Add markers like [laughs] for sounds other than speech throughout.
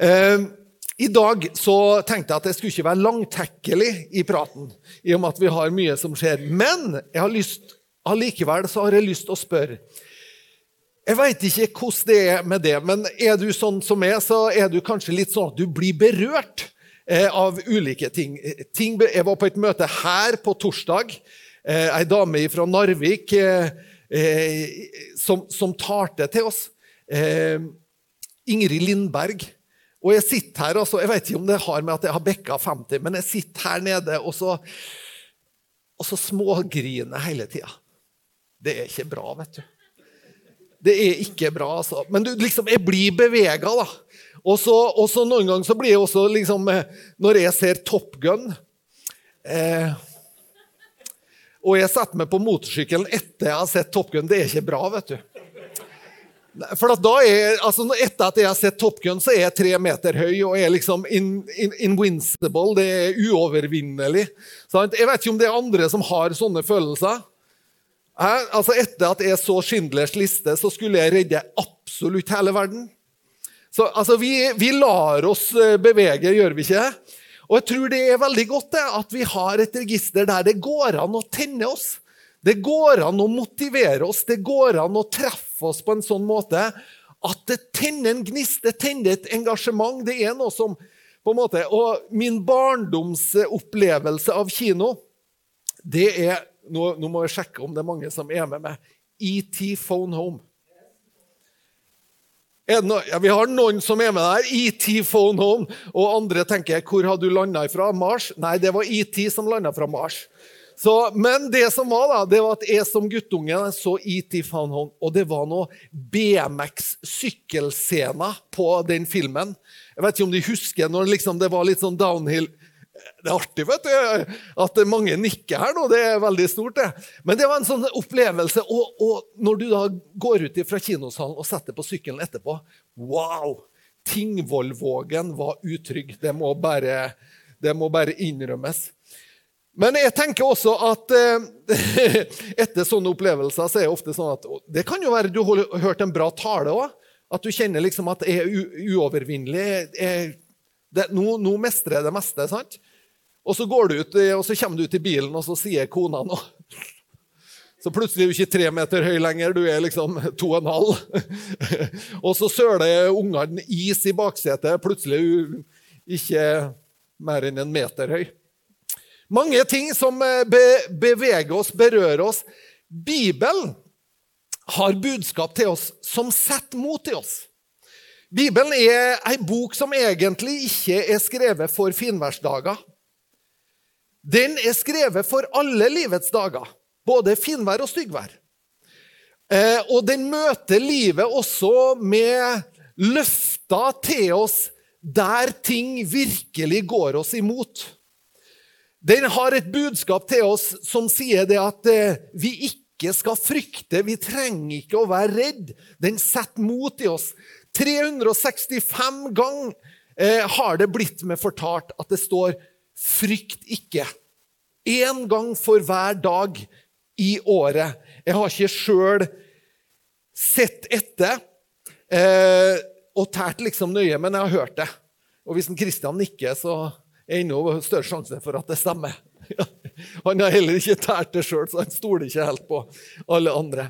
Eh, I dag så tenkte jeg at jeg skulle ikke være langtekkelig i praten, i og med at vi har mye som skjer. Men jeg har lyst, allikevel så har jeg lyst til å spørre. Jeg veit ikke hvordan det er med det, men er du sånn som meg, så er du kanskje litt sånn at du blir berørt eh, av ulike ting. ting. Jeg var på et møte her på torsdag. Eh, ei dame fra Narvik eh, eh, som, som talte til oss. Eh, Ingrid Lindberg. Og jeg sitter her, altså, jeg vet ikke om det har med at jeg har bekka 50, men jeg sitter her nede og så, og så smågriner hele tida. Det er ikke bra, vet du. Det er ikke bra, altså. Men du, liksom, jeg blir bevega, da. Og så noen ganger så blir jeg også liksom eh, Når jeg ser Top Gun eh, Og jeg setter meg på motorsykkelen etter jeg har sett Top Gun, det er ikke bra, vet du. For da er, altså Etter at jeg har sett Top Gun, så er jeg tre meter høy og er liksom in, in. Det er uovervinnelig. Sant? Jeg vet ikke om det er andre som har sånne følelser. Jeg, altså Etter at jeg så Schindlers liste, så skulle jeg redde absolutt hele verden. Så altså, vi, vi lar oss eh, bevege, gjør vi ikke? Og jeg tror det er veldig godt det, at vi har et register der det går an å tenne oss. Det går an å motivere oss, det går an å treffe oss på en sånn måte at det tenner en gnist, det tenner et engasjement. Det er noe som på en måte, Og min barndomsopplevelse av kino, det er nå, nå, må jeg sjekke om det er mange som er med meg. ET Phone Home. No, ja, vi har noen som er med der. ET Phone Home. Og andre tenker hvor har du landa fra? Mars? Nei, det var ET som landa fra Mars. Så, men det som var da, det var at jeg som guttunge så ET Found Home, og det var noe BMX-sykkelscener på den filmen. Jeg vet ikke om de husker når liksom det var litt sånn downhill. Det er artig vet du, at mange nikker her nå. Det er veldig stort. det. Men det var en sånn opplevelse. Og, og når du da går ut fra kinosalen og setter på sykkelen etterpå Wow! Tingvollvågen var utrygg. Det må bare, det må bare innrømmes. Men jeg tenker også at eh, [laughs] etter sånne opplevelser så er det ofte sånn at Det kan jo være du har hørt en bra tale òg. At du kjenner liksom at jeg er uovervinnelig. Jeg, det, nå, nå, mestrer jeg det meste. sant? Og så går du ut, eh, og så kommer du til bilen, og så sier kona [laughs] noe. Så plutselig er du ikke tre meter høy lenger, du er liksom [laughs] to og en halv. og så søler ungene is i baksetet. Plutselig er du ikke mer enn en meter høy. Mange ting som eh, be beveger oss, berører oss. Bibelen har budskap til oss som setter mot i oss. Bibelen er ei bok som egentlig ikke er skrevet for finværsdager. Den er skrevet for alle livets dager, både finvær og styggvær. Eh, og den møter livet også med løfter til oss der ting virkelig går oss imot. Den har et budskap til oss som sier det at eh, vi ikke skal frykte, vi trenger ikke å være redd. Den setter mot i oss. 365 ganger eh, har det blitt med fortalt at det står 'frykt ikke'. Én gang for hver dag i året. Jeg har ikke sjøl sett etter eh, og tært liksom nøye, men jeg har hørt det. Og hvis en Kristian nikker, så enda større sjanse for at det stemmer. [laughs] Han har heller ikke tært det sjøl, så han stoler ikke helt på alle andre.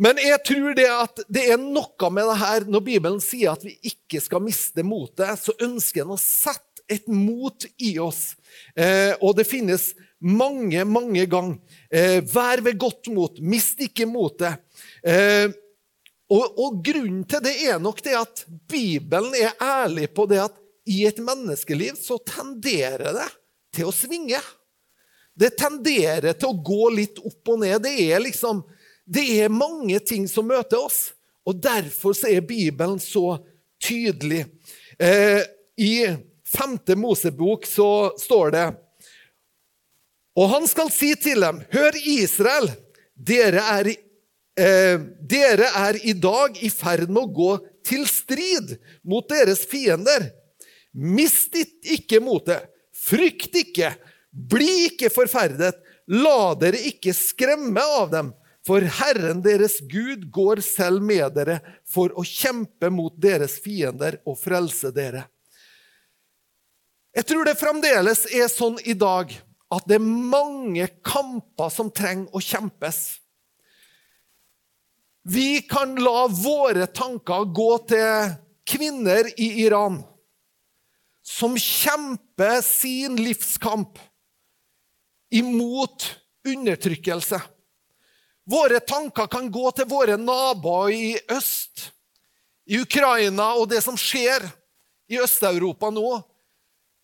Men jeg tror det at det er noe med det her Når Bibelen sier at vi ikke skal miste motet, så ønsker han å sette et mot i oss. Eh, og det finnes mange, mange ganger. Eh, vær ved godt mot, mist ikke motet. Eh, og, og grunnen til det er nok det at Bibelen er ærlig på det at i et menneskeliv så tenderer det til å svinge. Det tenderer til å gå litt opp og ned. Det er liksom det er mange ting som møter oss, og derfor så er Bibelen så tydelig. Eh, I femte Mosebok så står det Og han skal si til dem, hør Israel, dere er, eh, dere er i dag i ferd med å gå til strid mot deres fiender. Mist ikke motet. Frykt ikke. Bli ikke forferdet. La dere ikke skremme av dem, For Herren deres Gud går selv med dere for å kjempe mot deres fiender og frelse dere. Jeg tror det fremdeles er sånn i dag at det er mange kamper som trenger å kjempes. Vi kan la våre tanker gå til kvinner i Iran som kjemper sin livskamp imot undertrykkelse. Våre tanker kan gå til våre naboer i øst, i Ukraina og det som skjer i Øst-Europa nå.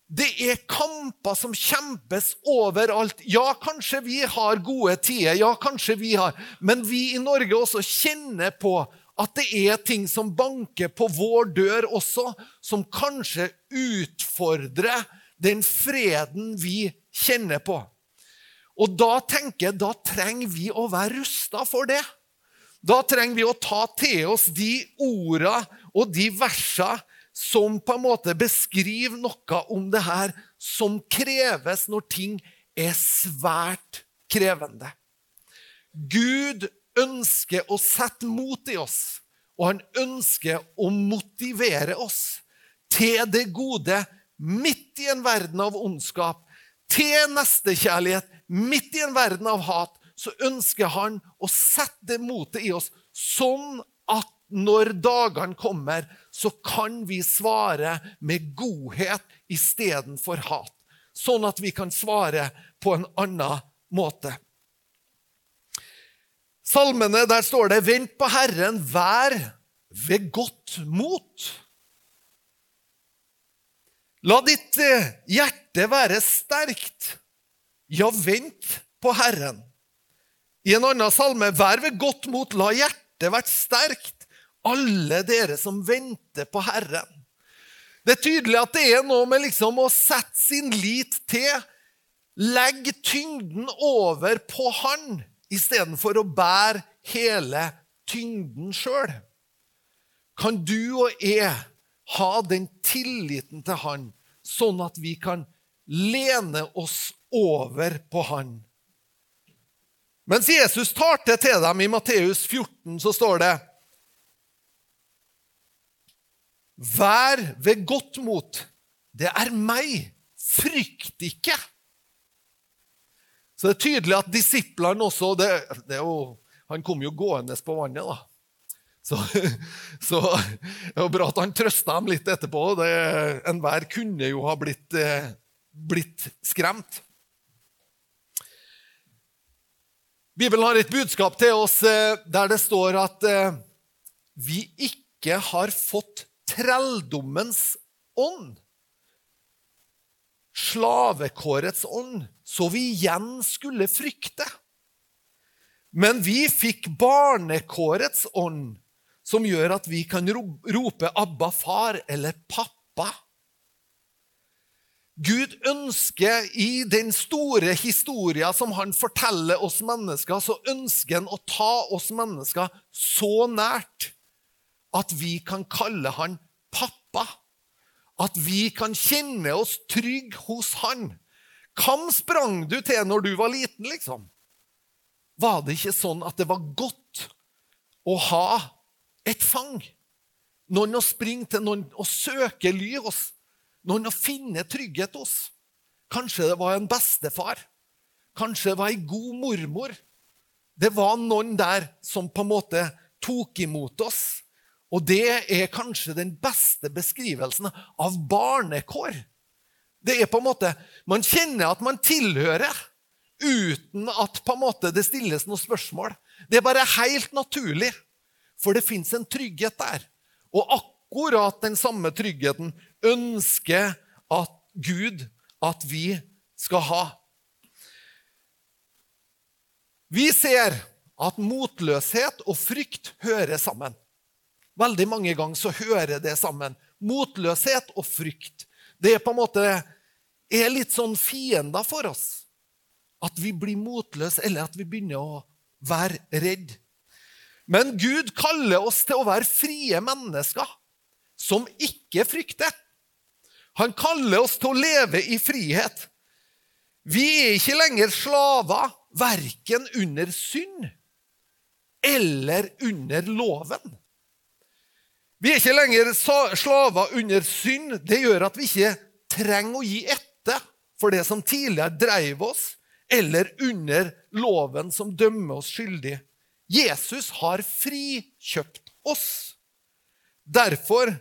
Det er kamper som kjempes overalt. Ja, kanskje vi har gode tider, ja, kanskje vi har, men vi i Norge også kjenner på at det er ting som banker på vår dør også, som kanskje utfordrer den freden vi kjenner på. Og da tenker jeg, da trenger vi å være rusta for det. Da trenger vi å ta til oss de orda og de versa som på en måte beskriver noe om det her som kreves når ting er svært krevende. Gud ønsker å sette mot i oss, og han ønsker å motivere oss til det gode midt i en verden av ondskap, til nestekjærlighet midt i en verden av hat. Så ønsker han å sette det motet i oss, sånn at når dagene kommer, så kan vi svare med godhet istedenfor hat. Sånn at vi kan svare på en annen måte. Salmene, der står det 'Vent på Herren, vær ved godt mot'. La ditt eh, hjerte være sterkt. Ja, vent på Herren. I en annen salme, 'Vær ved godt mot, la hjertet være sterkt' alle dere som venter på Herren. Det er tydelig at det er noe med liksom å sette sin lit til, legge tyngden over på Han istedenfor å bære hele tyngden sjøl. Kan du og jeg ha den tilliten til Han, sånn at vi kan lene oss over på Han? Mens Jesus tar det til dem i Matteus 14, så står det Vær ved godt mot. Det er meg. Frykt ikke. Så det er tydelig at disiplene også det, det jo, Han kom jo gående på vannet, da. Så, [laughs] så det var bra at han trøsta dem litt etterpå. Enhver kunne jo ha blitt, eh, blitt skremt. Bibelen har et budskap til oss eh, der det står at eh, vi ikke har fått trelldommens ånd. Slavekårets ånd, så vi igjen skulle frykte. Men vi fikk barnekårets ånd, som gjør at vi kan rope 'Abba, far' eller 'pappa'. Gud ønsker i den store historien som han forteller oss mennesker, så ønsker han å ta oss mennesker så nært at vi kan kalle han pappa. At vi kan kjenne oss trygge hos han. Hvem sprang du til når du var liten, liksom? Var det ikke sånn at det var godt å ha et fang? Noen å springe til, noen å søke ly hos, noen å finne trygghet hos. Kanskje det var en bestefar. Kanskje det var ei god mormor. Det var noen der som på en måte tok imot oss og det er kanskje den beste beskrivelsen av barnekår. Det er på en måte, Man kjenner at man tilhører, uten at på en måte det stilles noe spørsmål. Det er bare helt naturlig, for det fins en trygghet der. Og akkurat den samme tryggheten ønsker at Gud at vi skal ha. Vi ser at motløshet og frykt hører sammen. Veldig mange ganger så hører det sammen. Motløshet og frykt. Det er på en måte er litt sånn fiender for oss. At vi blir motløse, eller at vi begynner å være redd. Men Gud kaller oss til å være frie mennesker som ikke frykter. Han kaller oss til å leve i frihet. Vi er ikke lenger slaver, verken under synd eller under loven. Vi er ikke lenger slaver under synd. Det gjør at vi ikke trenger å gi etter for det som tidligere dreiv oss, eller under loven som dømmer oss skyldig. Jesus har frikjøpt oss. Derfor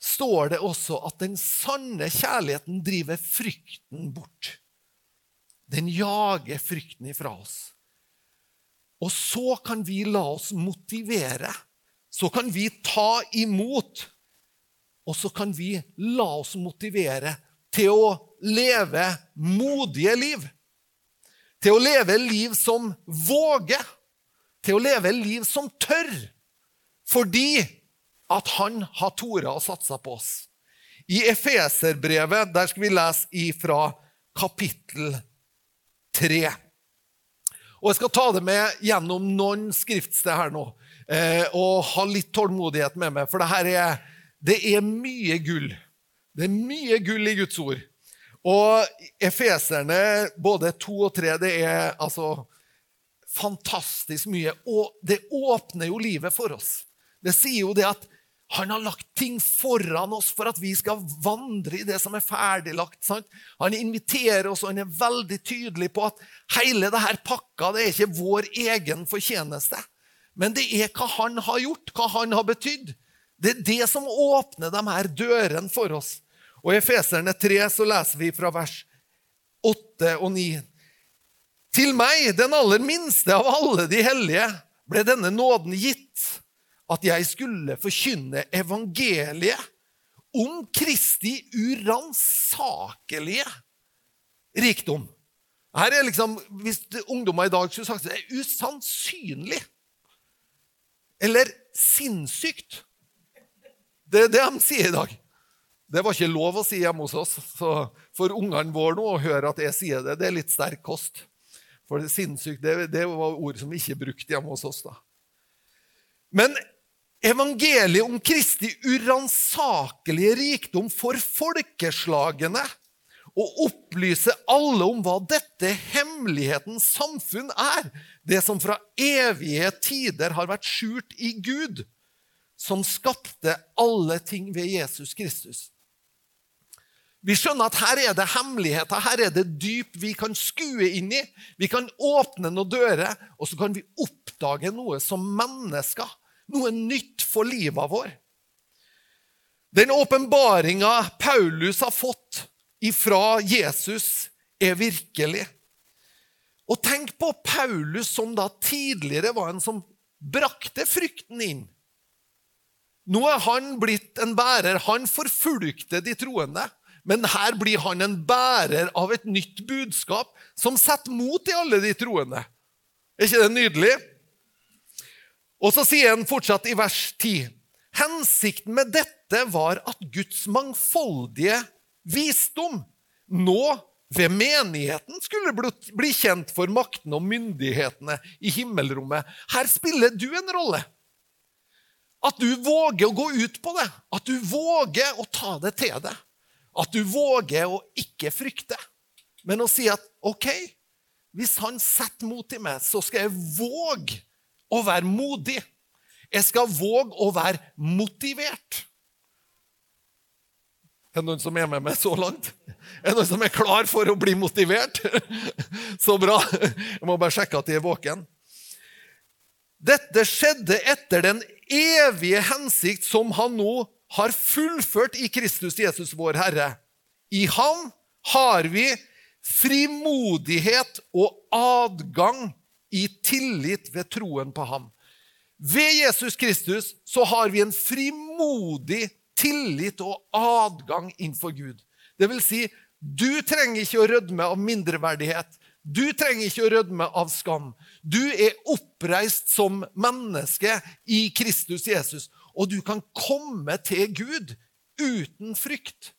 står det også at den sanne kjærligheten driver frykten bort. Den jager frykten ifra oss. Og så kan vi la oss motivere. Så kan vi ta imot. Og så kan vi la oss motivere til å leve modige liv. Til å leve liv som våger. Til å leve liv som tør. Fordi at han har tora og satsa på oss. I Efeserbrevet der skal vi lese ifra kapittel 3. Og Jeg skal ta det med gjennom noen skriftsted her nå, eh, og ha litt tålmodighet med meg. For det her er, det er mye gull. Det er mye gull i Guds ord. Og Efeserne, både to og tre, det er altså fantastisk mye. Og det åpner jo livet for oss. Det sier jo det at han har lagt ting foran oss for at vi skal vandre i det som er ferdiglagt. Sant? Han inviterer oss, og han er veldig tydelig på at hele dette pakka det er ikke vår egen fortjeneste. Men det er hva han har gjort, hva han har betydd. Det er det som åpner de her dørene for oss. Og I Efeserne 3 så leser vi fra vers 8 og 9. Til meg, den aller minste av alle de hellige, ble denne nåden gitt at jeg skulle forkynne evangeliet om Kristi uransakelige rikdom. Her er liksom, Hvis ungdommer i dag skulle sagt det er usannsynlig eller sinnssykt Det er det de sier i dag. Det var ikke lov å si hjemme hos oss. Så for ungene våre nå å høre at jeg sier det, det er litt sterk kost. For sinnssykt det, det var ord som vi ikke brukte hjemme hos oss. da. Men evangeliet om Kristi uransakelige rikdom for folkeslagene og opplyse alle om hva dette hemmelighetens samfunn er, det som fra evige tider har vært skjult i Gud, som skapte alle ting ved Jesus Kristus. Vi skjønner at her er det hemmeligheter, her er det dyp vi kan skue inn i. Vi kan åpne noen dører, og så kan vi oppdage noe som mennesker noe nytt for livet vår. Den åpenbaringa Paulus har fått ifra Jesus, er virkelig. Og tenk på Paulus, som da tidligere var en som brakte frykten inn. Nå er han blitt en bærer. Han forfulgte de troende. Men her blir han en bærer av et nytt budskap som setter mot i alle de troende. Er ikke det nydelig? Og så sier han fortsatt i vers 10.: Hensikten med dette var at Guds mangfoldige visdom nå ved menigheten skulle bli kjent for maktene og myndighetene i himmelrommet. Her spiller du en rolle. At du våger å gå ut på det. At du våger å ta det til deg. At du våger å ikke frykte, men å si at OK, hvis han setter mot i meg, så skal jeg våge å være modig. Jeg skal våge å være motivert. Er det noen som er med meg så langt? Er det noen som er klar for å bli motivert? [laughs] Så bra. Jeg må bare sjekke at de er våken. Dette skjedde etter den evige hensikt som han nå har fullført i Kristus Jesus, vår Herre. I ham har vi frimodighet og adgang i tillit ved troen på ham. Ved Jesus Kristus så har vi en frimodig tillit og adgang innenfor Gud. Det vil si, du trenger ikke å rødme av mindreverdighet. Du trenger ikke å rødme av skam. Du er oppreist som menneske i Kristus Jesus, og du kan komme til Gud uten frykt.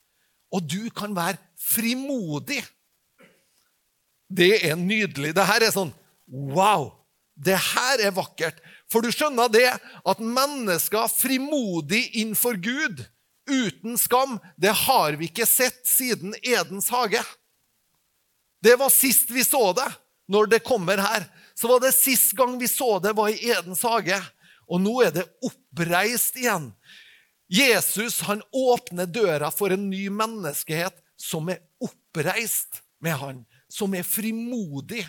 Og du kan være frimodig. Det er nydelig. Dette er sånn Wow! Det her er vakkert. For du skjønner det at mennesker frimodig innenfor Gud, uten skam, det har vi ikke sett siden Edens hage. Det var sist vi så det, når det kommer her. så var det sist gang vi så det, var i Edens hage. Og nå er det oppreist igjen. Jesus han åpner døra for en ny menneskehet som er oppreist med han, som er frimodig,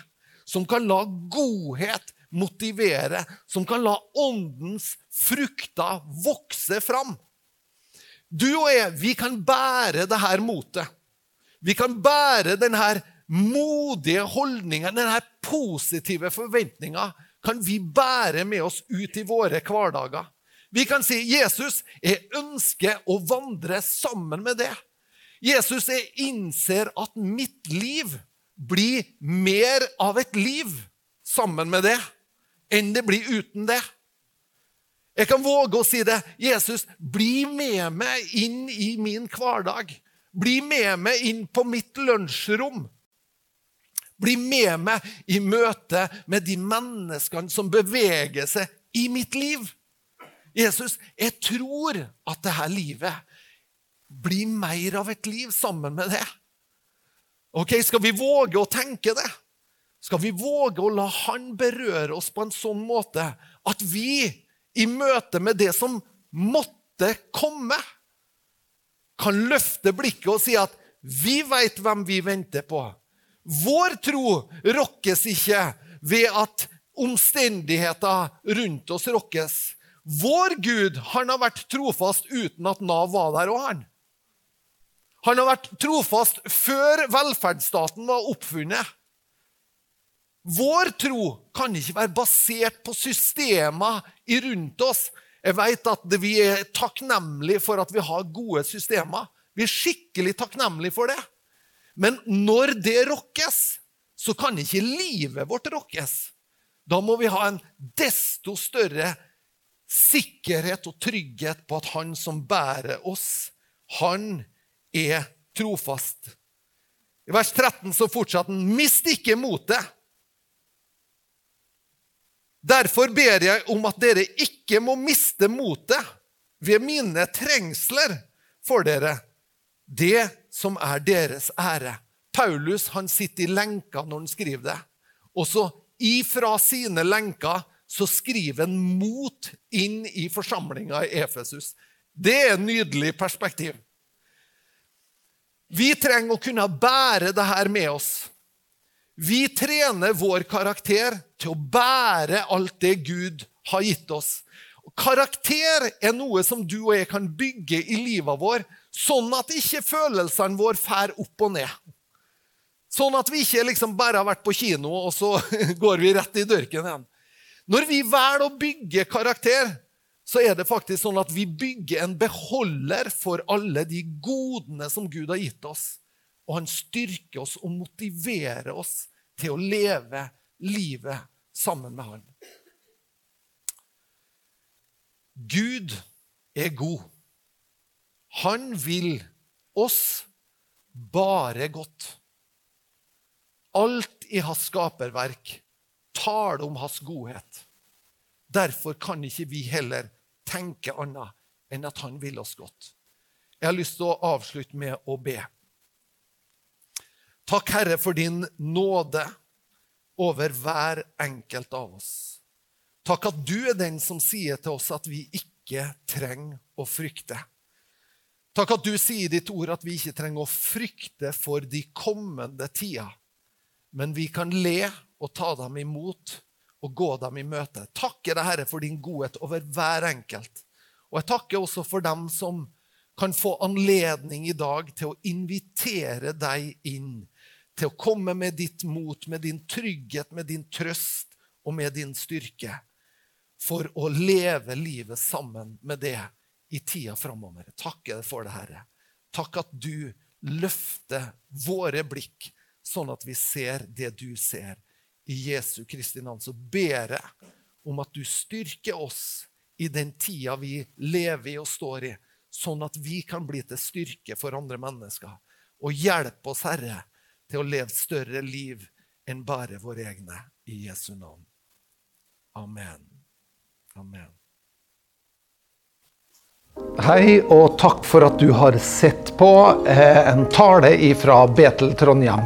som kan la godhet motivere, som kan la åndens frukter vokse fram. Du og jeg, vi kan bære det her motet. Vi kan bære denne modige holdningen, denne positive forventninga, kan vi bære med oss ut i våre hverdager. Vi kan si, 'Jesus, jeg ønsker å vandre sammen med det'. Jesus, jeg innser at mitt liv blir mer av et liv sammen med det enn det blir uten det. Jeg kan våge å si det. Jesus, bli med meg inn i min hverdag. Bli med meg inn på mitt lunsjrom. Bli med meg i møte med de menneskene som beveger seg i mitt liv. Jesus, jeg tror at dette livet blir mer av et liv sammen med det. Ok, Skal vi våge å tenke det? Skal vi våge å la Han berøre oss på en sånn måte at vi, i møte med det som måtte komme, kan løfte blikket og si at vi veit hvem vi venter på. Vår tro rokkes ikke ved at omstendigheter rundt oss rokkes. Vår Gud han har vært trofast uten at Nav var der og han. Han har vært trofast før velferdsstaten var oppfunnet. Vår tro kan ikke være basert på systemer rundt oss. Jeg vet at vi er takknemlige for at vi har gode systemer. Vi er skikkelig takknemlige for det. Men når det rokkes, så kan ikke livet vårt rokkes. Da må vi ha en desto større sikkerhet og trygghet på at han som bærer oss, han er trofast. I vers 13 så fortsatte han, mist ikke motet. Derfor ber jeg om at dere ikke må miste motet ved mine trengsler for dere, det som er deres ære. Paulus han sitter i lenka når han skriver det. Og så ifra sine lenker så skriver han mot inn i forsamlinga i Efesus. Det er et nydelig perspektiv. Vi trenger å kunne bære det her med oss. Vi trener vår karakter til å bære alt det Gud har gitt oss. Karakter er noe som du og jeg kan bygge i livet vår, sånn at ikke følelsene våre fær opp og ned. Sånn at vi ikke liksom bare har vært på kino, og så [laughs] går vi rett i dørken igjen. Når vi velger å bygge karakter, så er det faktisk sånn at vi bygger en beholder for alle de godene som Gud har gitt oss. Og han styrker oss og motiverer oss til å leve livet sammen med han. Gud er god. Han vil oss bare godt. Alt i hans skaperverk taler om hans godhet. Derfor kan ikke vi heller tenke annet enn at han vil oss godt. Jeg har lyst til å avslutte med å be. Takk, Herre, for din nåde over hver enkelt av oss. Takk at du er den som sier til oss at vi ikke trenger å frykte. Takk at du sier i ditt ord at vi ikke trenger å frykte for de kommende tider, men vi kan le og ta dem imot og gå dem i møte. Takker deg, Herre, for din godhet over hver enkelt. Og jeg takker også for dem som kan få anledning i dag til å invitere deg inn til å komme med ditt mot, med din trygghet, med din trøst og med din styrke. For å leve livet sammen med det i tida framover. Takker deg for det, Herre. Takk at du løfter våre blikk, sånn at vi ser det du ser. I Jesu Kristi navn så ber jeg om at du styrker oss i den tida vi lever i og står i, sånn at vi kan bli til styrke for andre mennesker. Og hjelp oss, Herre, til å leve større liv enn bare våre egne. I Jesu navn. Amen. Amen. Hei, og takk for at du har sett på eh, en tale fra Betel Trondheim.